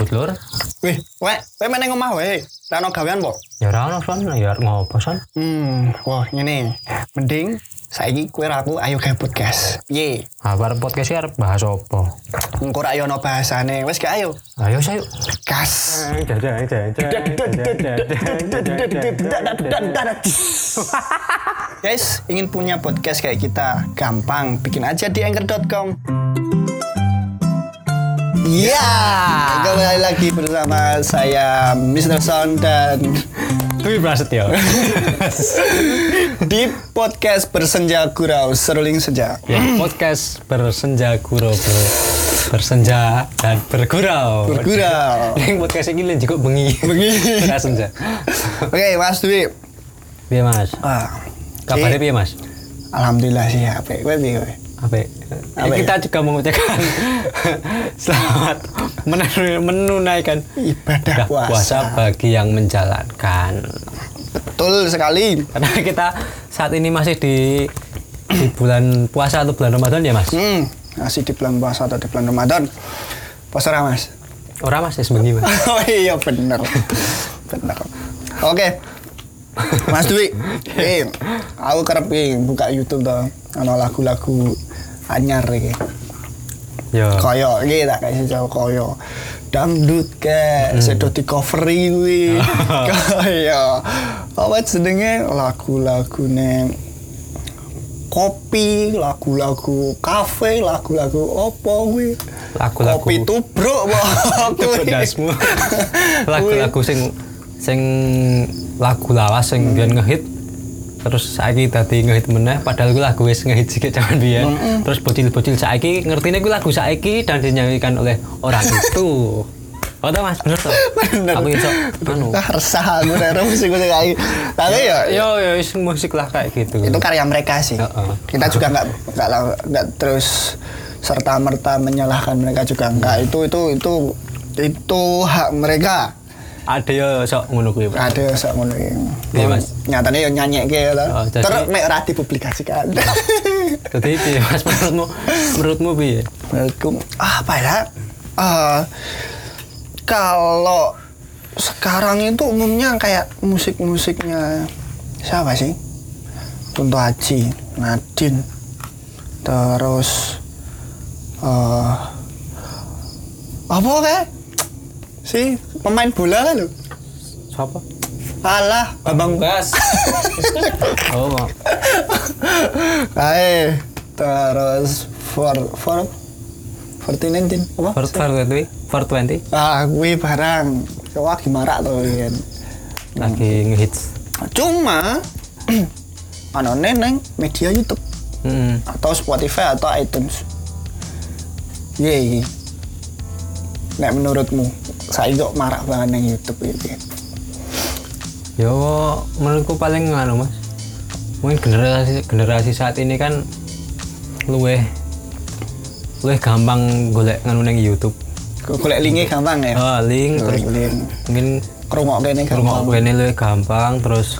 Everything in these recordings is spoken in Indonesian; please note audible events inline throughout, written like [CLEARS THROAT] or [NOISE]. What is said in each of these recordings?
gabut lur. Wih, wek, kowe meneng omah wae. Ra ono gawean po? Ya ora ono son, ya ngopo son? Hmm, wah ngene. Mending saiki kowe ra aku ayo gawe podcast. Piye? Ah, bar podcast arep bahas apa? Engko ra ono bahasane. Wes gak ayo. Ayo sayo. Gas. Guys, ingin punya podcast kayak kita? Gampang, bikin aja di anchor.com. Ya, kembali lagi bersama saya Mr. Son dan Dwi Prasetyo. di podcast Bersenja Gurau Seruling Senja. ya, podcast bersenja gurau ber, bersenja dan bergurau. Bergurau. Yang podcast ini juga bengi. Bengi. Ora senja. Oke, Mas Dwi. Piye Mas? Ah, Kabarnya piye Mas? Alhamdulillah sih, apa? Kowe piye kowe? Apa? Apa? kita juga mengucapkan [LAUGHS] selamat menun- menunaikan Ibadah puasa. puasa. bagi yang menjalankan. Betul sekali. Karena kita saat ini masih di di bulan puasa atau bulan Ramadan ya Mas? Hmm, masih di bulan puasa atau di bulan Ramadan. Puasa ra, Mas? Orang Mas ya sebengi Mas. [LAUGHS] Oh iya bener. bener. Oke. Mas Dwi, [LAUGHS] eh, aku kerep iki buka YouTube ana lagu-lagu anyar iki. Yo. Kaya iki tak kasih jauh kaya dangdut ke, Hmm. sedo di coveri kuwi. [LAUGHS] Kaya apa jenenge lagu-lagune kopi, lagu-lagu kafe, lagu-lagu opo kuwi. Lagu-lagu- kopi tubruk [LAUGHS] kuwi. Pedasmu. [LAUGHS] Lagu-lagu sing sing lagu lawas sing biyen ngehit terus saiki dadi ngehit meneh padahal kuwi lagu wis ngehit sikit zaman biyen. Terus bocil-bocil saiki ngertine kuwi lagu saiki dan dinyanyikan oleh orang itu. [LAUGHS] Oh tau Mas, bener toh? Bener. Aku iso anu. Ah, resah aku nek musik musik kayak Tapi ya, ya, Yo yo musik lah kayak gitu. itu karya mereka sih. Heeh. Kita juga nggak nggak nggak terus serta merta menyalahkan mereka juga nggak. Itu itu itu itu hak mereka. Ada yo sok ngono kuwi. Ada sak ngono iki. Iya, Mas. Nyatanya ya nyanyi ya Oh, jadi- Terus mek ora dipublikasikan. [LAUGHS] Dadi piye Mas menurutmu? Menurutmu piye? Menurutku apa ya? Eh, kalau sekarang itu umumnya kayak musik-musiknya siapa sih? Kunto Aji, Nadine, terus eh apa kayak si pemain bola kan lo? Siapa? Alah, Bambang Gas. [LAUGHS] oh, maaf. Kae terus for for 1419 apa? Twenty, Fort Twenty Ah, kuwi barang. Wah, gimana tuh kan. lagi ngehits. Cuma [CLEARS THROAT] ana neng media YouTube Hmm. atau Spotify atau iTunes. Iya, iya. Nek menurutmu, saya kok marak banget neng YouTube ini. Yo, menurutku paling nganu mas. Mungkin generasi generasi saat ini kan luweh luweh gampang golek nganu neng YouTube. Golek linknya gampang ya. Oh, link terus link. mungkin Kerungok kene gampang ini luwih gampang terus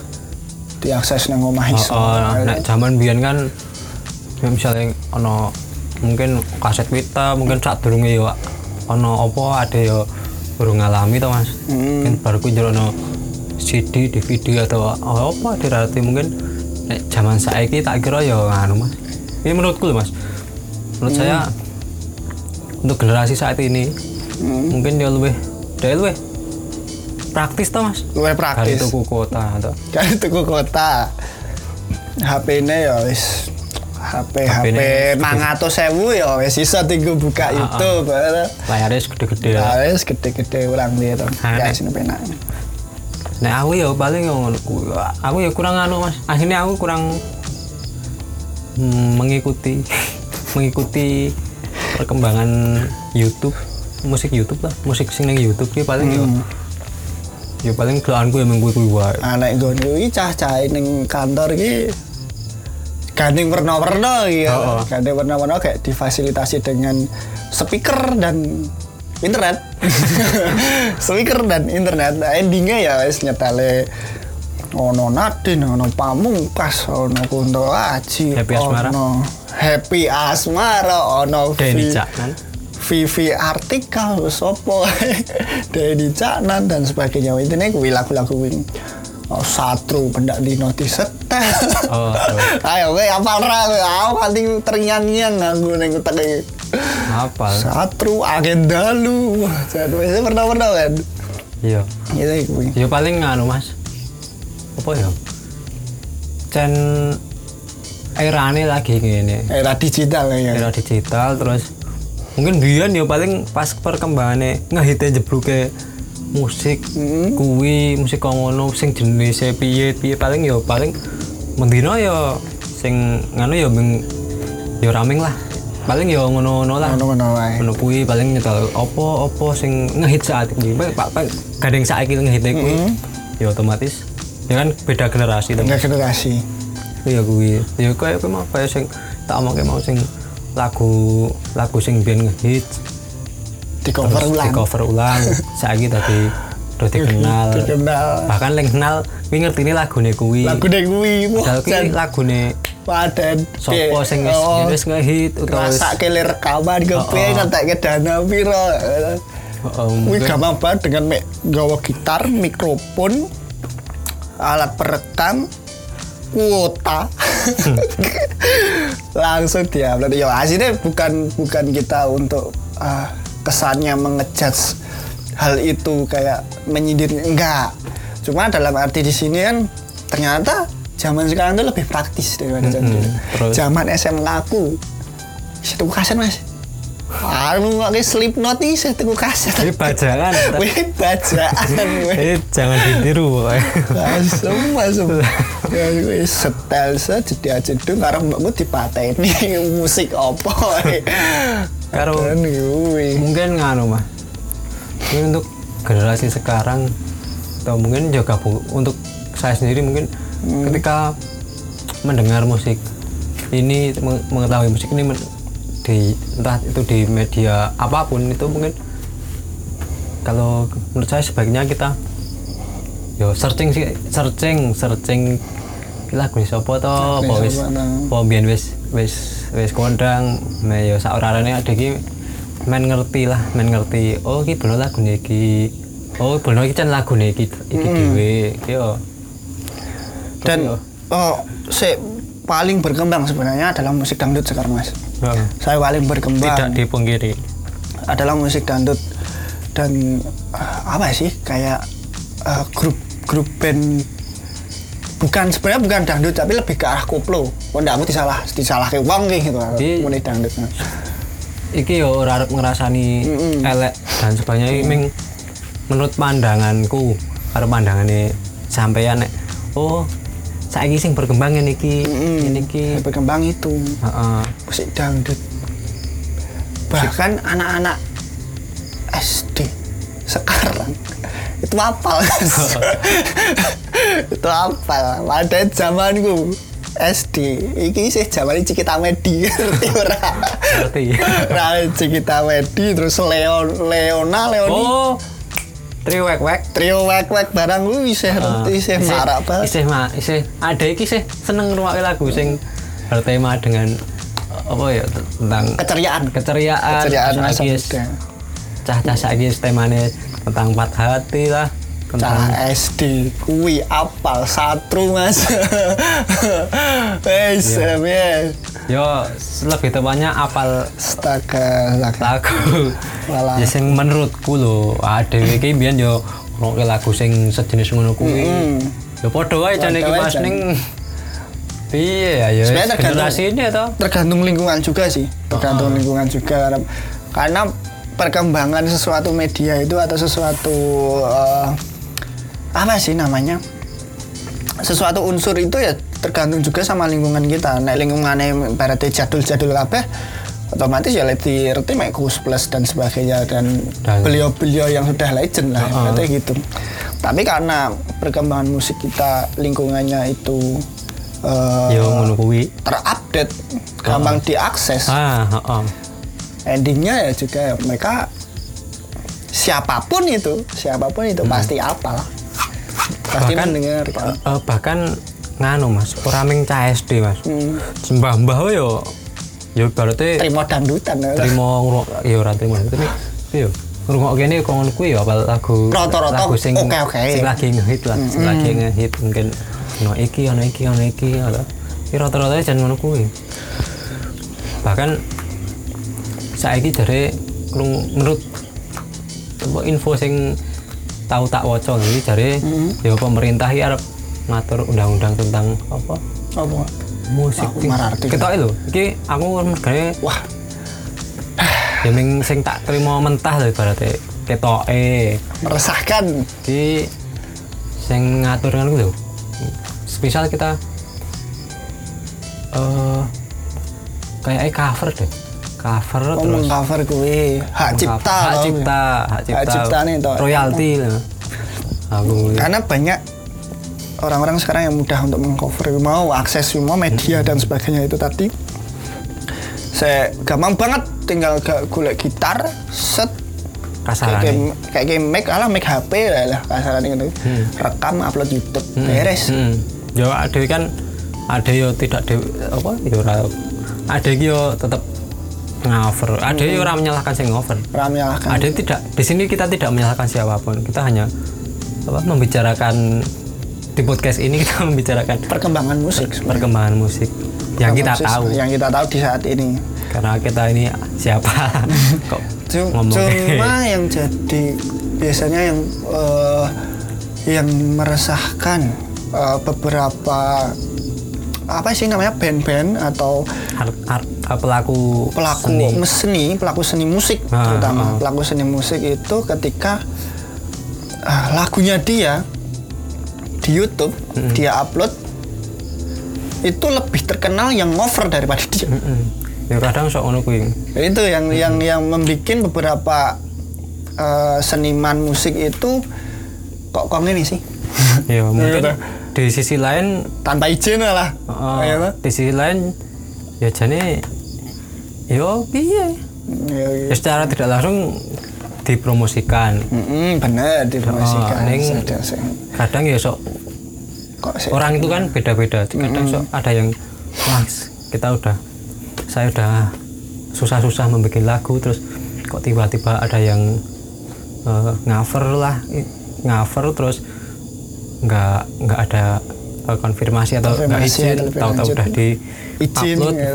diakses nang omah oh, iso. oh, nek zaman biyen kan ya misalnya ono mungkin kaset pita mungkin saat durunge yo ono apa ada yo burung ngalami to mas. Hmm. mungkin baru ku ono CD DVD atau apa dirarti mungkin. Nek zaman saiki tak kira ya anu mas. Ini menurutku loh mas. Menurut saya untuk generasi saat ini Hmm. mungkin dia lebih dia lebih praktis toh mas. Dari praktis. tuku kota atau kan tuku kota. HP ini ya wis HP HP HP-ne mangatus sewu ya wis iso tinggal buka YouTube layarnya segede-gede ya. Nah, wis gede-gede orang dia tuh Ah, ya sini penak Nah aku ya paling. Aku ya kurang anu mas. Akhirnya aku kurang mm, mengikuti [LAUGHS] mengikuti perkembangan YouTube musik YouTube lah. Musik sing nang YouTube ki paling ya. Ya paling doanku ya minggu kuwi wae. anak gue nih cah-cah ning kantor ki gandeng warna-warna Oh, ya oh. gandeng warna-warna kayak difasilitasi dengan speaker dan internet [LAUGHS] speaker dan internet nah, endingnya ya wis nyetale ono Nadine, ono Pamungkas, ono Kunto Aji, Happy Asmara. ono Happy Asmara, ono Denny Vi- Cak kan. Vivi artikel sopo [LAUGHS] Dedi Caknan dan sebagainya intinya kuwi lagu-lagu oh, satru pendak dino disetel [LAUGHS] Oh, terus. ayo kowe apal ra aku kanthi terngiang-ngiang nganggo ning utek iki Hafal. satru agenda lu jadi wis pernah-pernah kan Iya. itu kuwi Ya paling nganu Mas. Apa ya? Cen erane lagi ngene. era digital ya Era digital terus mungkin biyen ya paling pas perkembangannya ngehite jebluke musik Hmm. kuwi musik kok ngono sing jenise piye piye paling ya paling mendino ya sing nganu ya ming ya raming lah. Paling ya ngono-ngono lah. Ngono-ngono wae. Ngono kuwi paling nyetel opo opo sing ngehit saat ini pak pak gading saiki ngehit kuwi Hmm. ya otomatis ya kan beda generasi Enggak generasi. Iya kuwi. Ya kayak kuwi mau kayak sing tak omongke mau sing lagu lagu sing biyen ngehit di cover ulang. di cover ulang. [LAUGHS] Saiki tadi udah dikenal dikenal bahkan yang kenal kuwi ngertine lagune kuwi. Lagu deh kuwi padahal kuwi lagune paden sopo sing wis Oh, wis ngehit utawa wis ngerasa kele rekaman Oh, oh. ngetek ke dana piro. Heeh, Wih gampang banget dengan me gawa gitar, mikrofon, alat perekam, kuota, [LAUGHS] langsung diupload. Ya aslinya bukan bukan kita untuk ah, kesannya mengejudge hal itu kayak menyindir enggak. Cuma dalam arti di sini kan ternyata zaman sekarang itu lebih praktis daripada zaman Mm-mm, dulu. terus? Zaman SMK aku, situ kaset mas. Anu pakai slip note nih saya tuku kaset. Ini bajangan [LAUGHS] Wih bacaan eh [LAUGHS] jangan ditiru. Langsung masuk. [LAUGHS] Ya setel saja aja dong karena mbakku dipateni musik apa. Karo- mungkin nganu mah mungkin untuk generasi sekarang atau mungkin juga bu- untuk saya sendiri mungkin ketika mendengar musik ini meng- mengetahui musik ini men- di entah itu di media apa pun itu mungkin kalau menurut saya sebaiknya kita yo searching sih searching searching lagu ini siapa to apa wis apa wis wis wis kondang. Me yo sak orane ada iki men ngerti lah men ngerti oh iki bener lagu iki. Oh bener iki can lagu iki iki dhewe yo Dan oh, se paling berkembang sebenarnya adalah musik dangdut sekarang mas. Saya paling berkembang. Tidak dipungkiri adalah musik dangdut. Dan eh, apa sih? Kayak eh, grup grup band bukan sebenarnya bukan dangdut tapi lebih ke arah koplo. Ndak aku disalah disalah ke wong gitu Di- musik dangdut. iki yo ora arep ngrasani Mm-mm. elek dan sebagainya ming menurut pandanganku karo pandangane sampeyan nek oh saiki sing berkembang ngene iki ngene iki berkembang itu heeh musik dangdut. Bahkan anak-anak SD sekarang itu apal [LAUGHS] itu apal. Pada zamanku SD iki sih zaman Cikita Medi. Ngerti ora? Ngerti. Nah, Cikita Medi terus Leon Leona Leoni. Oh trio wek wek. Trio wek wek barang lu isih ngerti isih marak banget. isih mah isih. Ada iki sih seneng ngrungokke lagu sing bertema dengan apa ya tentang keceriaan. keceriaan. Keceriaan masa muda. cah-cah saiki temane tentang empat hati lah. Tentang Cah SD kuwi apal satru mas. Wes [LAUGHS] Iya. yes yo lebih tepatnya apal astaga. lagu. Ya sing menurutku lho dhewe iki biyen yo ngrungokne lagu sing sejenis ngono kuwi. Mm. yo padha wae jan iki Mas ning piye ya ya generasi ini atau tergantung lingkungan juga sih. Tergantung lingkungan juga karena perkembangan sesuatu media itu atau sesuatu eh, apa sih namanya? Sesuatu unsur itu ya tergantung juga sama lingkungan kita. Nek lingkungannya berarti jadul-jadul kabeh otomatis ya lebih ngerti mek Gus Plus dan sebagainya dan Dan- beliau-beliau yang sudah legend lah berarti gitu. Tapi karena perkembangan musik kita lingkungannya itu kuwi. terupdate, gampang diakses. ah heeh Endingnya ya juga mereka siapa pun itu, siapa pun itu pasti apal. Pasti Bahkan- mendengarkan. Eh, bahkan nganu Mas ora ming cah SD Mas Hmm. mbah-mbah yo ya berarti terima dangdutan ya. terima ngrungok ya ora terima tapi yo ngrungok kene kon kuwi ya apa lagu Rata-rata lagu sing oke-oke. sing lagi ngehit lah sing lagi ngehit mungkin ono iki ono iki ono iki ya rata-rata jan ngono kuwi bahkan saiki jare krung- menurut info sing tahu tak waca iki jare ya pemerintah iki arep ngatur undang-undang tentang apa? Apa? musik. Aku mararti. ketoke lho iki aku mergane Wah, ya ming sing tak terima mentah lho ibaratnya ketoke. Meresahkan. iki sing ngatur kan lho. Misal kita eh kayak cover deh cover Oh, terus cover kuwi hak cipta. hak cipta hak cipta, cipta nih, toh. royalti lah aku Karena banyak orang-orang sekarang yang mudah untuk mengcover mau akses semua media dan sebagainya itu tadi. Saya gampang banget tinggal golek gitar, set kayak kayak game mic ala mic HP lah lah kasaran gitu. Rekam upload YouTube beres. hmm. yo ada kan ada yo tidak de, apa yo ada yo tetap ngover. Ada yo orang menyalahkan sing ngover? Ora menyalahkan. ada yang tidak? Di sini kita tidak menyalahkan siapa pun. Kita hanya apa membicarakan di podcast ini kita [LAUGHS] membicarakan perkembangan musik sebenarnya. perkembangan musik. Yang kita Perkembangan tahu. musik Yang kita tahu di saat ini. karena kita ini siapa? [LAUGHS] Kok ngomong Cuma yang jadi biasanya yang eh, yang meresahkan eh, beberapa apa sih namanya band-band atau art, art, pelaku pelaku seni. seni, pelaku seni musik Ah, terutama ah. pelaku seni musik itu ketika ah, lagunya dia di YouTube dia upload itu lebih terkenal yang ngover daripada dia. Mm-mm. ya kadang sok ngono kuwi itu yang yang yang membuat beberapa eh, seniman musik itu kok kok ini sih [LAUGHS] ya mungkin Iya, di sisi lain tanpa izin lah uh, di sisi lain ya jane yo piye? Ya secara tidak langsung dipromosikan. Mm-mm, bener dipromosikan. Oh, sih. kadang ya sok kok orang itu kan beda-beda. Kadang sok ada yang wah kita udah saya udah susah-susah membuat lagu terus kok tiba-tiba ada yang eh, ngover lah ngover terus nggak nggak ada eh, konfirmasi atau nggak Konfirmasi izin tahu-tahu udah di izin upload. ya,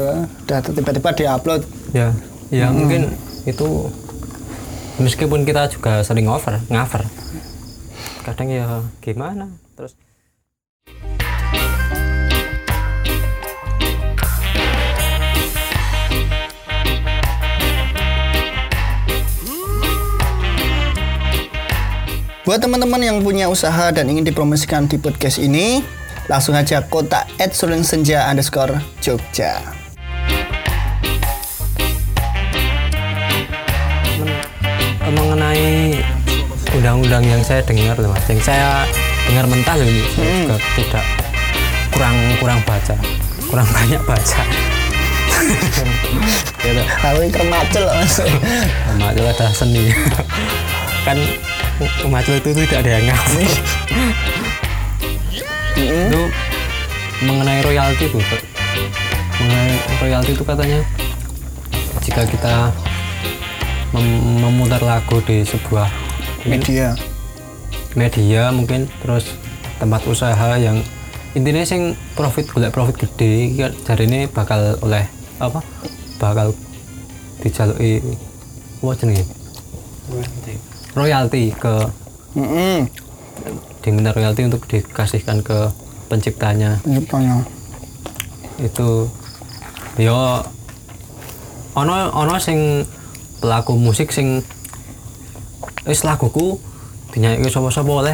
udah tiba-tiba diupload ya ya mungkin itu meskipun kita juga sering over ngover kadang ya gimana? Terus Buat teman-teman yang punya usaha dan ingin dipromosikan di podcast ini, langsung aja kontak at senja underscore Jogja. Men- mengenai undang-undang yang saya dengar loh mas. Yang saya dengar mentah loh ini saya juga tidak kurang kurang baca. Kurang banyak baca. [LAUGHS] Gitu. Aku ini kermacel loh mas. sama itu ada seni. [LAUGHS] Kan Macul itu tidak ada yang [LAUGHS] ngaku itu mengenai royalti Pak. mengenai royalti itu katanya jika kita mem- memutar lagu di sebuah Media. media mungkin terus tempat usaha yang intinya sing profit golek profit gede iki jari ini bakal oleh apa bakal dijalui apa jenenge royalti ke Mm-mm. Diminta royalti untuk dikasihkan ke penciptanya Penciptanya. itu yo ono ono sing pelaku musik sing wis laguku dinyanyi sapa-sapa oleh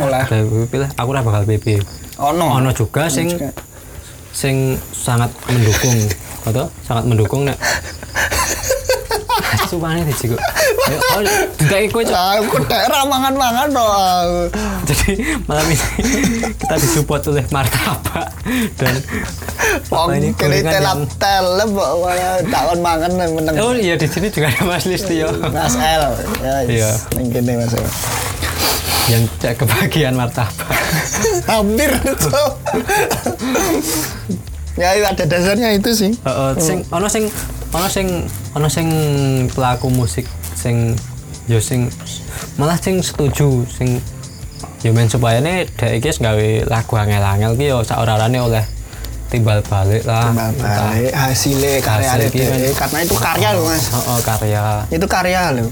pilih aku ora bakal PP Ono. ono juga sing juga. sing sangat mendukung [LAUGHS] atau sangat mendukung nek [LAUGHS] Supane dijigo. Ya, oh, juga ikut Aku daerah mangan-mangan dong. Jadi malam ini kita disupport oleh martabak dan Wong ini kene telap telep takon mangan meneng. Oh iya di sini juga ada Mas Listio Mas L. Ya, Iya. Ning kene Mas L. yang cek kebagian martabak. [LAUGHS] Hampir ya iya, ada dasarnya itu sih. Heeh, sing ono sing ono sing ono sing pelaku musik sing yo sing malah sing setuju sing yo men supaya nih dek iki wis gawe lagu angel-angel ki yo saorarane oleh timbal balik lah. Timbal balik hasilnya karya Hasil deh karena itu karya loh mas. Oh, oh, karya. Itu karya loh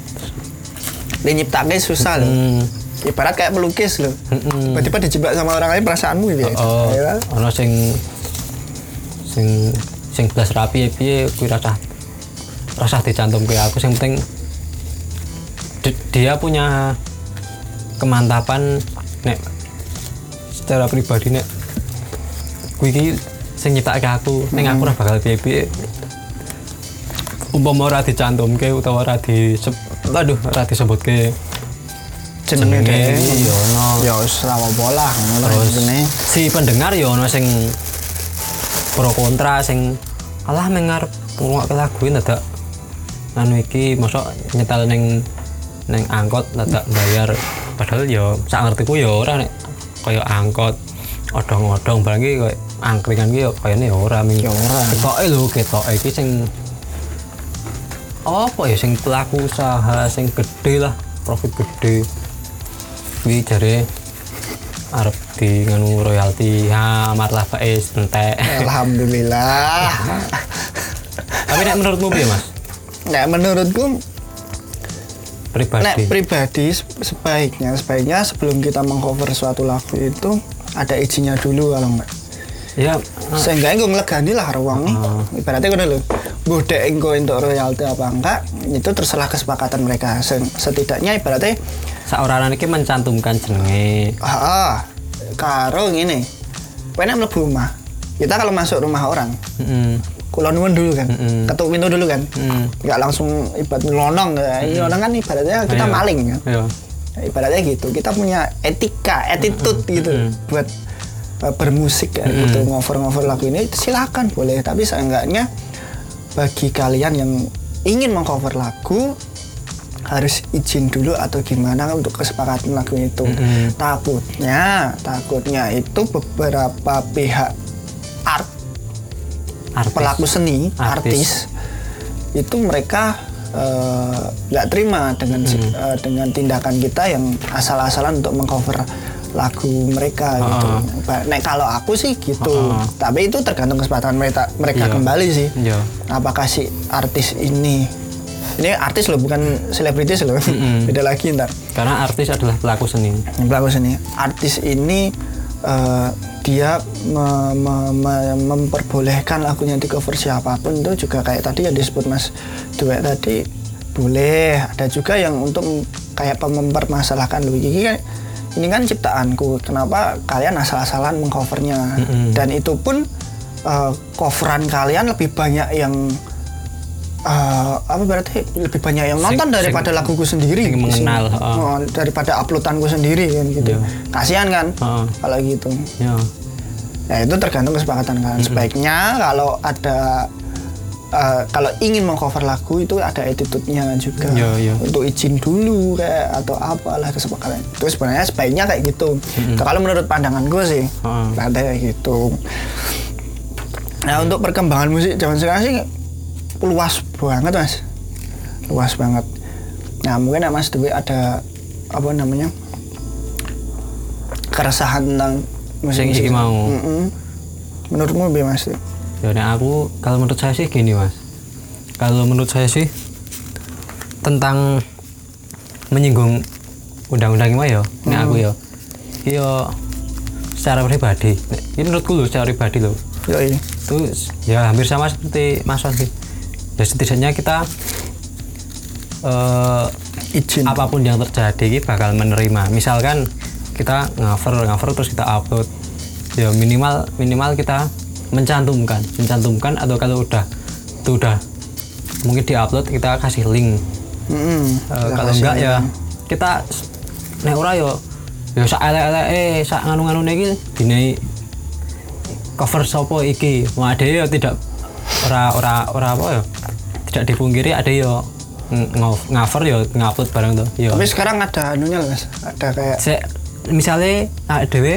dia nyiptakan susah loh hmm. ibarat kayak melukis loh Mm-mm. tiba-tiba dijebak sama orang lain perasaanmu ya oh Ya kan? ono sing sing sing belas rapi piye kuwi rasa rasa dicantum ke aku. Sing penting di- dia punya kemantapan nek secara pribadi nek kuwi iki sing nyiptake aku ning aku ora bakal piye-piye. Umpama ora dicantumke utawa ora di aduh ora disebutke jenenge ya ono. Ya wis ra apa lah terus si pendengar ya ono sing pro kontra sing alah mengar ngrungokke lagu dadak anu iki mosok nyetel ning ning angkot dadak bayar. Padahal ya sak ngertiku ya ora nek. Kaya angkot odong-odong barang iki kaya angkringan iki kayane ya ora ming Ya ora. ketoke lho ketoke iki sing apa ya sing pelaku usaha sing gede lah profit gede. Kuwi jare arep di nganu royalti ha martabak es entek alhamdulillah. Tapi nek menurutmu piye Mas? Nah menurutku pribadi. Nek pribadi se- sebaiknya sebaiknya sebelum kita mengcover suatu lagu itu ada izinnya dulu kalau enggak. Ya sehingga gue ngelegani lah ruangnya Ah. ibaratnya gue dulu bude engko untuk royalti apa enggak itu terserah kesepakatan mereka. Se- setidaknya ibaratnya seorang iki mencantumkan jenenge. Ah karo gini enak mlebu rumah kita kalau masuk rumah orang heeh kulon nuwun dulu kan Mm-mm. ketuk pintu dulu kan Mm. nggak langsung ibarat nyelonong ya. ini orang kan ibaratnya kita Ayo. maling kan Ayo. ibaratnya gitu kita punya etika attitude gitu buat uh, bermusik kayak gitu ngover-ngover lagu ini silakan boleh tapi seenggaknya bagi kalian yang ingin mengcover lagu harus izin dulu atau gimana untuk kesepakatan lagu itu Mm-mm. takutnya takutnya itu beberapa pihak artis pelaku seni Artis. artis, itu mereka eh, nggak terima dengan Hmm. eh, dengan tindakan kita yang asal-asalan untuk mengcover lagu mereka gitu. Ah. Ba- Nek kalau aku sih gitu, Ah. tapi itu tergantung kesempatan mereka mereka Iya. kembali sih. Iya. Apakah si artis ini ini artis loh bukan selebritis loh, Mm-mm. [LAUGHS] beda lagi ntar karena artis adalah pelaku seni pelaku seni artis ini eh, dia me- me- me- memperbolehkan lagunya di cover siapa pun itu juga kayak tadi yang disebut Mas Duet tadi boleh. Ada juga yang untuk kayak mempermasalahkan lu ini kan ini kan ciptaanku kenapa kalian asal-asalan mengcovernya? Mm-mm. dan itu pun eh, coveran kalian lebih banyak yang eh, apa berarti? Lebih banyak yang Sing- nonton sing- daripada laguku sendiri. sing mengenal, Sing- oh, daripada uploadanku sendiri kan gitu. Iya. kasihan kan? Heeh. kalau gitu. Ya ya itu tergantung kesepakatan kalian. Sebaiknya kalau ada eh, kalau ingin mengcover lagu itu ada attitude-nya juga. Iya, iya. untuk izin dulu kayak atau apalah kesepakatan. Itu sebenarnya sebaiknya kayak gitu. Itu kalau menurut pandangan gue sih Heeh. ada kayak gitu. Nah untuk perkembangan musik zaman sekarang sih luas banget mas. Luas banget. Nah mungkin mas Dewi ada apa namanya keresahan tentang Sing iki mau. menurutmu bi mas Ya nek aku kalau menurut saya sih gini mas. Kalau menurut saya sih tentang menyinggung undang-undang ini ya, nek aku ya, iya secara pribadi. Ini menurutku loh secara pribadi loh. Yoi. Itu ya hampir sama seperti Mas Wan sih. Ya setidaknya kita eh izin apa pun yang terjadi bakal menerima misalkan kita cover cover terus kita upload. Ya minimal minimal kita mencantumkan. Mencantumkan atau kalau udah itu udah mungkin diupload kita kasih link. Mm-mm. Eh, Kita kalau enggak ya kita nek ora yo ya sak elek-elek eh sak nganu-nganu iki dinai cover sopo iki. Wah ada ya tidak ora ora ora apa ya tidak dipungkiri ada yo ng- ngover yo ngupload barang tuh yo tapi sekarang ada anunya mas. Ada kayak misalnya awake dhewe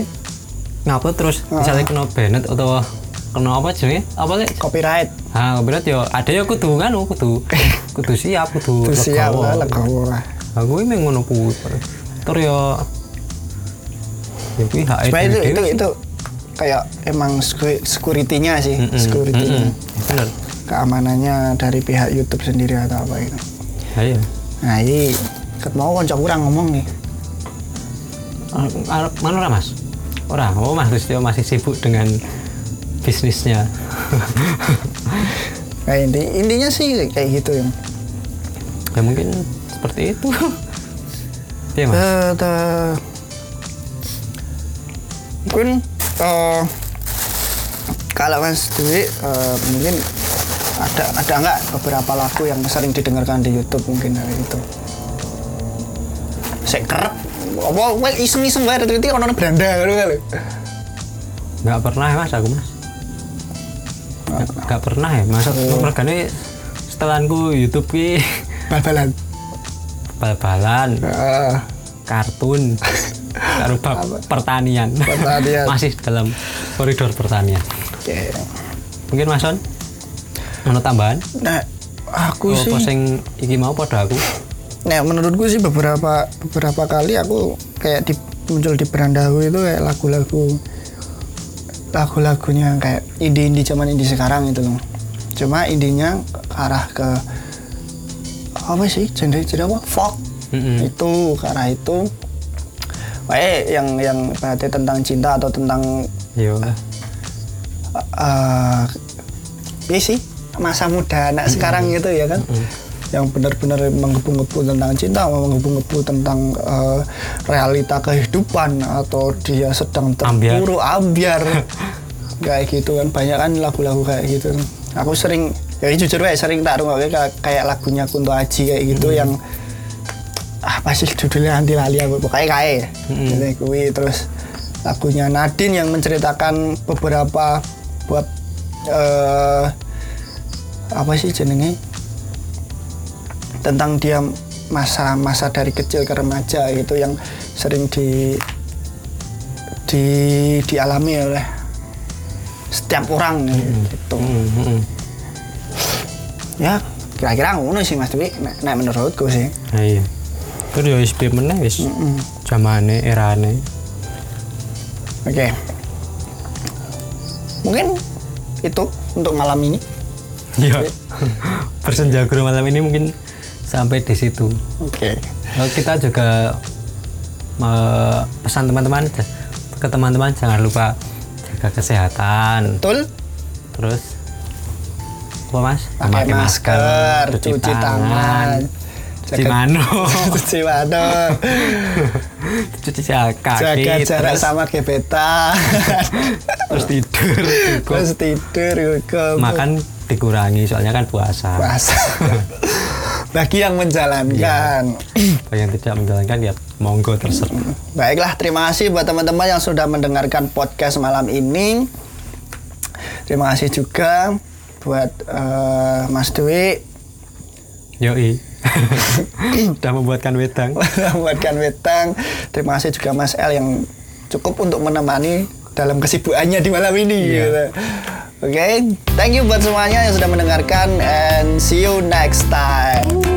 ngupload terus misalnya kena banned atau kena apa jenenge apa lek copyright. Ah copyright yo. Ada yo kudu nganu kudu. [LAUGHS] Kudu siap kudu terus siap lah legowo lah. Aku ini ngono kuwi. Terus yo ya kuwi hak itu, itu, sih. itu kayak emang secu- security-nya sih Mm-mm, security-nya. mm-mm. bener. Keamanannya dari pihak YouTube sendiri atau apa itu. Ayo. Nah ini ket mau konco kurang ngomong nih. Ah, ah, mana ora mas? Ora oh mas Listio masih sibuk dengan bisnisnya. [LAUGHS] Nah inti intinya sih kayak gitu ya ya mungkin seperti itu. [LAUGHS] Iya mas. Mungkin eh, kalau Mas Dwi eh, mungkin ada ada nggak beberapa lagu yang sering didengarkan di YouTube mungkin dari itu? Saya kerap apa apa iseng-iseng banget itu orang beranda gitu kali nggak pernah ya mas aku mas. Nggak nggak pernah ya mas. Mergane setelanku YouTube ki bal-balan. Bal-balan. Ah, kartun. Karo bab pertanian. Pertanian. [LAUGHS] masih dalam koridor pertanian. Oke. Mungkin mas Son ono tambahan? Nah aku oh, sih sing iki mau pada aku Nah, menurutku sih beberapa beberapa kali aku kayak di, muncul di Berandahu itu kayak lagu-lagu lagu-lagunya kayak indie-indie zaman indie sekarang itu loh. Cuma indinya ke arah ke apa sih genre genre apa? Folk. Mm-mm. Itu ke arah itu. Kayak yang yang berarti tentang cinta atau tentang yo eh iya sih masa muda anak sekarang gitu ya kan yang benar-benar menggebu-gebu tentang cinta menggebu-gebu tentang eh, realita kehidupan atau dia sedang terpuruk ambiar. [LAUGHS] Kayak gitu kan banyak kan lagu-lagu kayak gitu. Aku sering ya jujur ya sering tak rungokke kayak, kayak lagunya Kunto Aji kayak gitu yang ah pasti judulnya anti lali aku pokoknya kayak. Mm-mm. gitu kuwi terus lagunya Nadine yang menceritakan beberapa buat eh apa sih jenenge tentang dia masa-masa dari kecil ke remaja gitu yang sering di di dialami oleh setiap orang gitu. Mm, mm, mm. ya kira-kira ngono sih mas tapi nek, nek menurutku sih. Nah, iya. Terus yo wis piye meneh wis zamane erane. Oke. Mungkin itu untuk malam ini. Iya. [LAUGHS] Bersenja guru malam ini mungkin sampai di situ. oke Lalu kita juga pesan teman-teman ke teman-teman jangan lupa jaga kesehatan. betul Terus apa mas? pakai masker, cuci tangan, cuci jaga- mano, [LAUGHS] cuci mano, [LAUGHS] cuci kaki, jaga jarak terus, sama gebetan, [LAUGHS] terus tidur, terus tidur, makan dikurangi soalnya kan puasa. puasa. Bagi yang menjalankan. Bagi yang tidak menjalankan ya monggo terserah. Baiklah, terima kasih buat teman-teman yang sudah mendengarkan podcast malam ini. Terima kasih juga buat eh, Mas Dwi Yoi. [LAUGHS] Udah membuatkan wedang. [LAUGHS] membuatkan wetang. Terima kasih juga Mas L yang cukup untuk menemani dalam kesibukannya di malam ini. Iya. gitu. Oke, thank you buat semuanya yang sudah mendengarkan and see you next time.